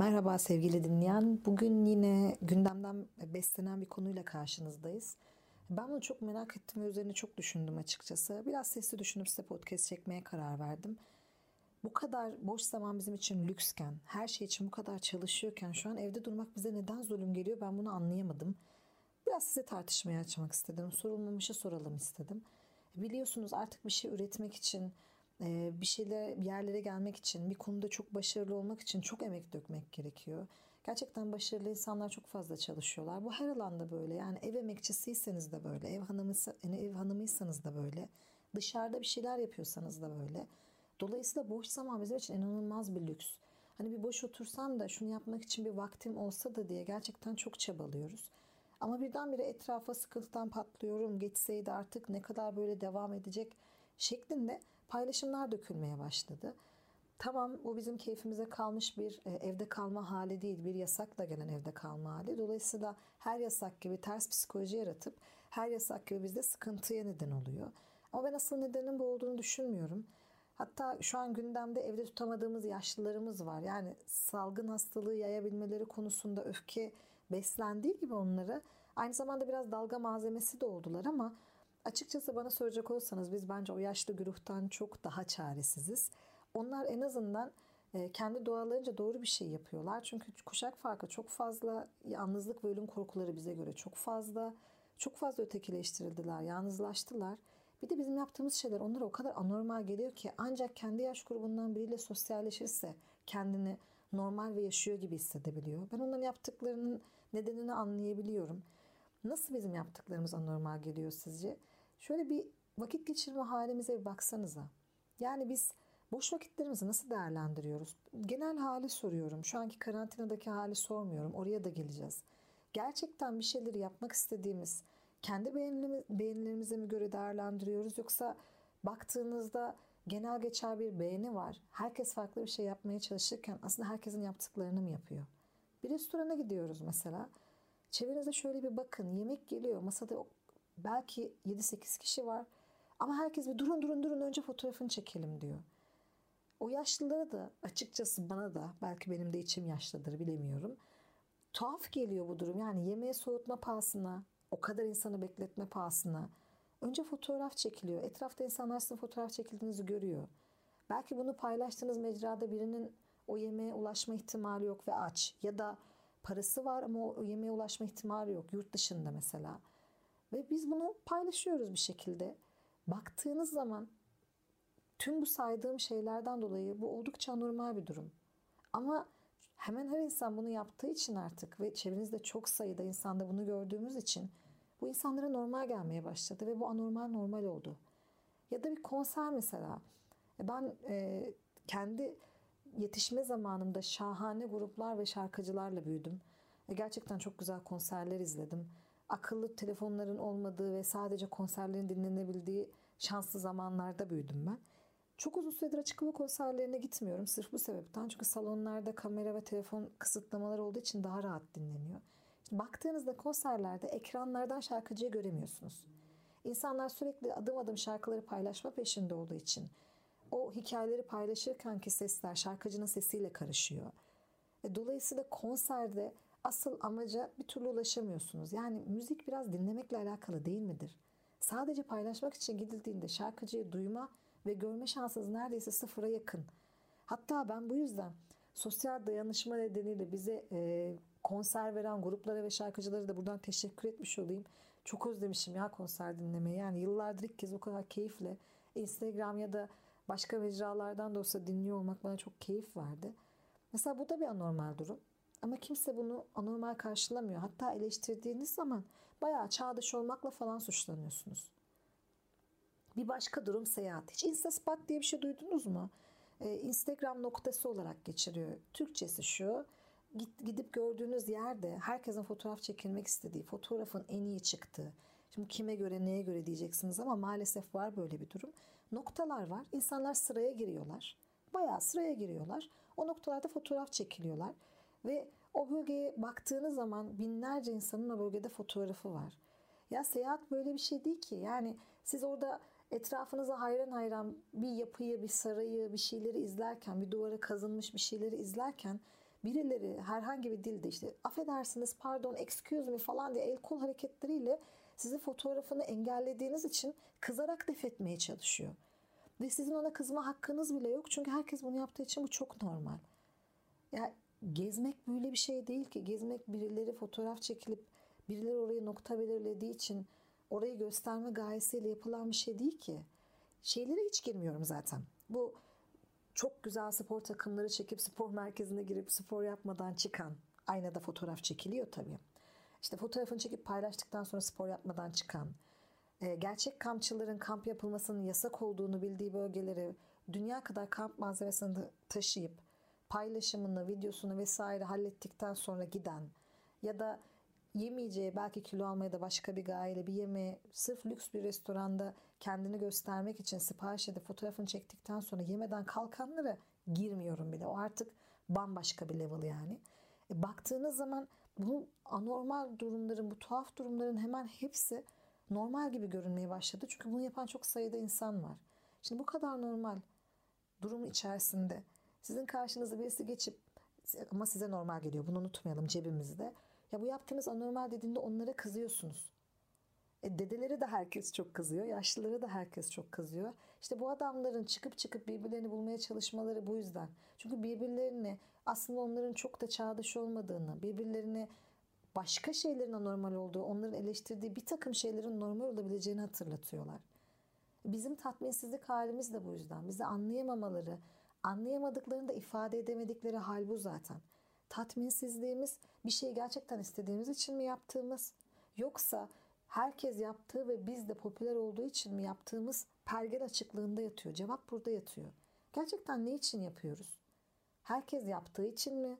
Merhaba sevgili dinleyen. Bugün yine gündemden beslenen bir konuyla karşınızdayız. Ben bunu çok merak ettim ve üzerine çok düşündüm açıkçası. Biraz sesli düşünüp size podcast çekmeye karar verdim. Bu kadar boş zaman bizim için lüksken, her şey için bu kadar çalışıyorken şu an evde durmak bize neden zulüm geliyor ben bunu anlayamadım. Biraz size tartışmaya açmak istedim. Sorulmamışı soralım istedim. Biliyorsunuz artık bir şey üretmek için bir şeyler bir yerlere gelmek için, bir konuda çok başarılı olmak için çok emek dökmek gerekiyor. Gerçekten başarılı insanlar çok fazla çalışıyorlar. Bu her alanda böyle. Yani ev emekçisiyseniz de böyle, ev hanımı yani ev hanımıysanız da böyle, dışarıda bir şeyler yapıyorsanız da böyle. Dolayısıyla boş zaman bizim için inanılmaz bir lüks. Hani bir boş otursam da şunu yapmak için bir vaktim olsa da diye gerçekten çok çabalıyoruz. Ama birdenbire etrafa sıkıntıdan patlıyorum. Geçseydi artık ne kadar böyle devam edecek şeklinde paylaşımlar dökülmeye başladı. Tamam bu bizim keyfimize kalmış bir e, evde kalma hali değil, bir yasakla gelen evde kalma hali. Dolayısıyla her yasak gibi ters psikoloji yaratıp her yasak gibi bizde sıkıntıya neden oluyor. Ama ben asıl nedenin bu olduğunu düşünmüyorum. Hatta şu an gündemde evde tutamadığımız yaşlılarımız var. Yani salgın hastalığı yayabilmeleri konusunda öfke beslendiği gibi onları aynı zamanda biraz dalga malzemesi de oldular ama Açıkçası bana soracak olursanız biz bence o yaşlı güruhtan çok daha çaresiziz. Onlar en azından e, kendi doğalarınca doğru bir şey yapıyorlar. Çünkü kuşak farkı çok fazla, yalnızlık ve ölüm korkuları bize göre çok fazla. Çok fazla ötekileştirildiler, yalnızlaştılar. Bir de bizim yaptığımız şeyler onlara o kadar anormal geliyor ki ancak kendi yaş grubundan biriyle sosyalleşirse kendini normal ve yaşıyor gibi hissedebiliyor. Ben onların yaptıklarının nedenini anlayabiliyorum. Nasıl bizim yaptıklarımız anormal geliyor sizce? Şöyle bir vakit geçirme halimize bir baksanıza. Yani biz boş vakitlerimizi nasıl değerlendiriyoruz? Genel hali soruyorum. Şu anki karantinadaki hali sormuyorum. Oraya da geleceğiz. Gerçekten bir şeyleri yapmak istediğimiz kendi beğenilerimize mi göre değerlendiriyoruz yoksa baktığınızda genel geçer bir beğeni var. Herkes farklı bir şey yapmaya çalışırken aslında herkesin yaptıklarını mı yapıyor? Bir restorana gidiyoruz mesela. Çevrenize şöyle bir bakın. Yemek geliyor. Masada belki 7-8 kişi var. Ama herkes bir durun durun durun önce fotoğrafını çekelim diyor. O yaşlılara da açıkçası bana da belki benim de içim yaşlıdır bilemiyorum. Tuhaf geliyor bu durum. Yani yemeği soğutma pahasına, o kadar insanı bekletme pahasına. Önce fotoğraf çekiliyor. Etrafta insanlar sizin fotoğraf çekildiğinizi görüyor. Belki bunu paylaştığınız mecrada birinin o yemeğe ulaşma ihtimali yok ve aç. Ya da Parası var ama o yemeğe ulaşma ihtimali yok. Yurt dışında mesela. Ve biz bunu paylaşıyoruz bir şekilde. Baktığınız zaman tüm bu saydığım şeylerden dolayı bu oldukça normal bir durum. Ama hemen her insan bunu yaptığı için artık ve çevrenizde çok sayıda insanda bunu gördüğümüz için bu insanlara normal gelmeye başladı ve bu anormal normal oldu. Ya da bir konser mesela. E ben e, kendi yetişme zamanımda şahane gruplar ve şarkıcılarla büyüdüm. E gerçekten çok güzel konserler izledim. Akıllı telefonların olmadığı ve sadece konserlerin dinlenebildiği şanslı zamanlarda büyüdüm ben. Çok uzun süredir açık hava konserlerine gitmiyorum sırf bu sebepten. Çünkü salonlarda kamera ve telefon kısıtlamaları olduğu için daha rahat dinleniyor. Şimdi baktığınızda konserlerde ekranlardan şarkıcıyı göremiyorsunuz. İnsanlar sürekli adım adım şarkıları paylaşma peşinde olduğu için o hikayeleri paylaşırken ki sesler şarkıcının sesiyle karışıyor. E, dolayısıyla konserde asıl amaca bir türlü ulaşamıyorsunuz. Yani müzik biraz dinlemekle alakalı değil midir? Sadece paylaşmak için gidildiğinde şarkıcıyı duyma ve görme şansınız neredeyse sıfıra yakın. Hatta ben bu yüzden sosyal dayanışma nedeniyle bize e, konser veren gruplara ve şarkıcılara da buradan teşekkür etmiş olayım. Çok özlemişim ya konser dinlemeyi. Yani yıllardır ilk kez o kadar keyifle Instagram ya da başka mecralardan da olsa dinliyor olmak bana çok keyif verdi. Mesela bu da bir anormal durum. Ama kimse bunu anormal karşılamıyor. Hatta eleştirdiğiniz zaman bayağı çağdaş olmakla falan suçlanıyorsunuz. Bir başka durum seyahat. Hiç Instaspot diye bir şey duydunuz mu? Ee, Instagram noktası olarak geçiriyor. Türkçesi şu. Gidip gördüğünüz yerde herkesin fotoğraf çekilmek istediği, fotoğrafın en iyi çıktığı, Şimdi kime göre neye göre diyeceksiniz ama maalesef var böyle bir durum. Noktalar var. İnsanlar sıraya giriyorlar. Bayağı sıraya giriyorlar. O noktalarda fotoğraf çekiliyorlar. Ve o bölgeye baktığınız zaman binlerce insanın o bölgede fotoğrafı var. Ya seyahat böyle bir şey değil ki. Yani siz orada etrafınıza hayran hayran bir yapıyı, bir sarayı, bir şeyleri izlerken, bir duvara kazınmış bir şeyleri izlerken birileri herhangi bir dilde işte affedersiniz pardon excuse me falan diye el kol hareketleriyle sizi fotoğrafını engellediğiniz için kızarak def etmeye çalışıyor. Ve sizin ona kızma hakkınız bile yok. Çünkü herkes bunu yaptığı için bu çok normal. Ya gezmek böyle bir şey değil ki. Gezmek birileri fotoğraf çekilip birileri oraya nokta belirlediği için orayı gösterme gayesiyle yapılan bir şey değil ki. Şeylere hiç girmiyorum zaten. Bu çok güzel spor takımları çekip spor merkezine girip spor yapmadan çıkan aynada fotoğraf çekiliyor tabii. İşte fotoğrafını çekip paylaştıktan sonra spor yapmadan çıkan, e, gerçek kampçıların kamp yapılmasının yasak olduğunu bildiği bölgelere dünya kadar kamp malzemesini taşıyıp paylaşımını, videosunu vesaire hallettikten sonra giden ya da yemeyeceği belki kilo almaya da başka bir gayeyle bir yemeğe sırf lüks bir restoranda kendini göstermek için sipariş edip fotoğrafını çektikten sonra yemeden kalkanlara girmiyorum bile. O artık bambaşka bir level yani. E, baktığınız zaman bu anormal durumların, bu tuhaf durumların hemen hepsi normal gibi görünmeye başladı. Çünkü bunu yapan çok sayıda insan var. Şimdi bu kadar normal durum içerisinde sizin karşınıza birisi geçip ama size normal geliyor. Bunu unutmayalım cebimizde. Ya bu yaptığınız anormal dediğinde onlara kızıyorsunuz. E, dedeleri de herkes çok kızıyor. Yaşlıları da herkes çok kızıyor. İşte bu adamların çıkıp çıkıp birbirlerini bulmaya çalışmaları bu yüzden. Çünkü birbirlerini aslında onların çok da çağdaş olmadığını, birbirlerini başka şeylerin anormal olduğu, onların eleştirdiği bir takım şeylerin normal olabileceğini hatırlatıyorlar. Bizim tatminsizlik halimiz de bu yüzden. Bizi anlayamamaları, anlayamadıklarını da ifade edemedikleri hal bu zaten. Tatminsizliğimiz bir şeyi gerçekten istediğimiz için mi yaptığımız yoksa herkes yaptığı ve biz de popüler olduğu için mi yaptığımız pergel açıklığında yatıyor. Cevap burada yatıyor. Gerçekten ne için yapıyoruz? Herkes yaptığı için mi?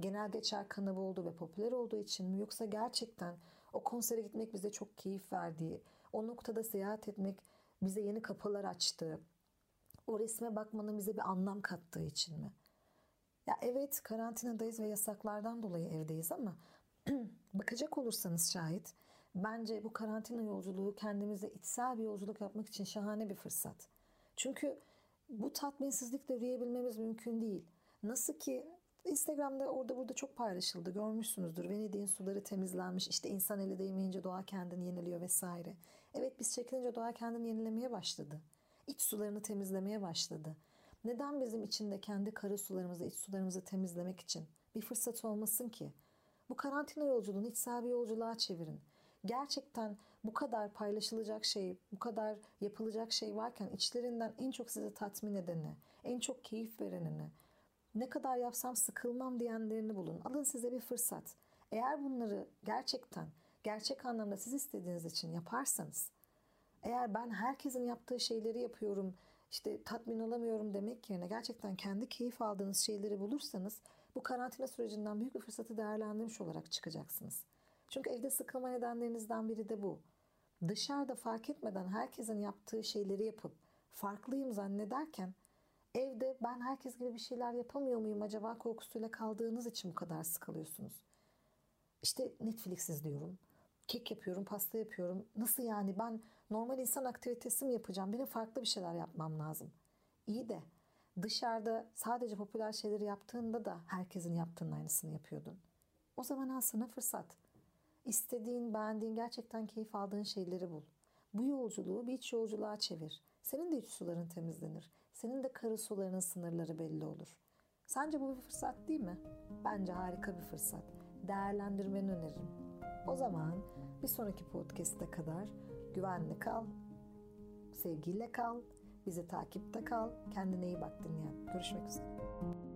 Genel geçer kanı oldu ve popüler olduğu için mi? Yoksa gerçekten o konsere gitmek bize çok keyif verdiği, o noktada seyahat etmek bize yeni kapılar açtığı, o resme bakmanın bize bir anlam kattığı için mi? Ya evet karantinadayız ve yasaklardan dolayı evdeyiz ama bakacak olursanız şayet bence bu karantina yolculuğu kendimize içsel bir yolculuk yapmak için şahane bir fırsat. Çünkü bu tatminsizlikle yürüyebilmemiz mümkün değil. Nasıl ki Instagram'da orada burada çok paylaşıldı. Görmüşsünüzdür. Venedik'in suları temizlenmiş. İşte insan eli değmeyince doğa kendini yeniliyor vesaire. Evet biz çekilince doğa kendini yenilemeye başladı. İç sularını temizlemeye başladı. Neden bizim içinde kendi kara sularımızı, iç sularımızı temizlemek için bir fırsat olmasın ki? Bu karantina yolculuğunu içsel bir yolculuğa çevirin. Gerçekten bu kadar paylaşılacak şey, bu kadar yapılacak şey varken içlerinden en çok sizi tatmin edeni, en çok keyif verenini, ne kadar yapsam sıkılmam diyenlerini bulun. Alın size bir fırsat. Eğer bunları gerçekten, gerçek anlamda siz istediğiniz için yaparsanız, eğer ben herkesin yaptığı şeyleri yapıyorum, işte tatmin olamıyorum demek yerine gerçekten kendi keyif aldığınız şeyleri bulursanız bu karantina sürecinden büyük bir fırsatı değerlendirmiş olarak çıkacaksınız. Çünkü evde sıkılma nedenlerinizden biri de bu. Dışarıda fark etmeden herkesin yaptığı şeyleri yapıp farklıyım zannederken evde ben herkes gibi bir şeyler yapamıyor muyum acaba korkusuyla kaldığınız için bu kadar sıkılıyorsunuz. İşte Netflix izliyorum. Kek yapıyorum, pasta yapıyorum. Nasıl yani ben normal insan aktivitesi mi yapacağım? Benim farklı bir şeyler yapmam lazım. İyi de dışarıda sadece popüler şeyleri yaptığında da herkesin yaptığının aynısını yapıyordun. O zaman aslında fırsat. İstediğin, beğendiğin, gerçekten keyif aldığın şeyleri bul. Bu yolculuğu bir iç yolculuğa çevir. Senin de iç suların temizlenir. Senin de karı sularının sınırları belli olur. Sence bu bir fırsat değil mi? Bence harika bir fırsat. Değerlendirmeni öneririm. O zaman bir sonraki podcast'e kadar güvenli kal, sevgiyle kal, bizi takipte kal, kendine iyi bak dinleyen. Görüşmek üzere.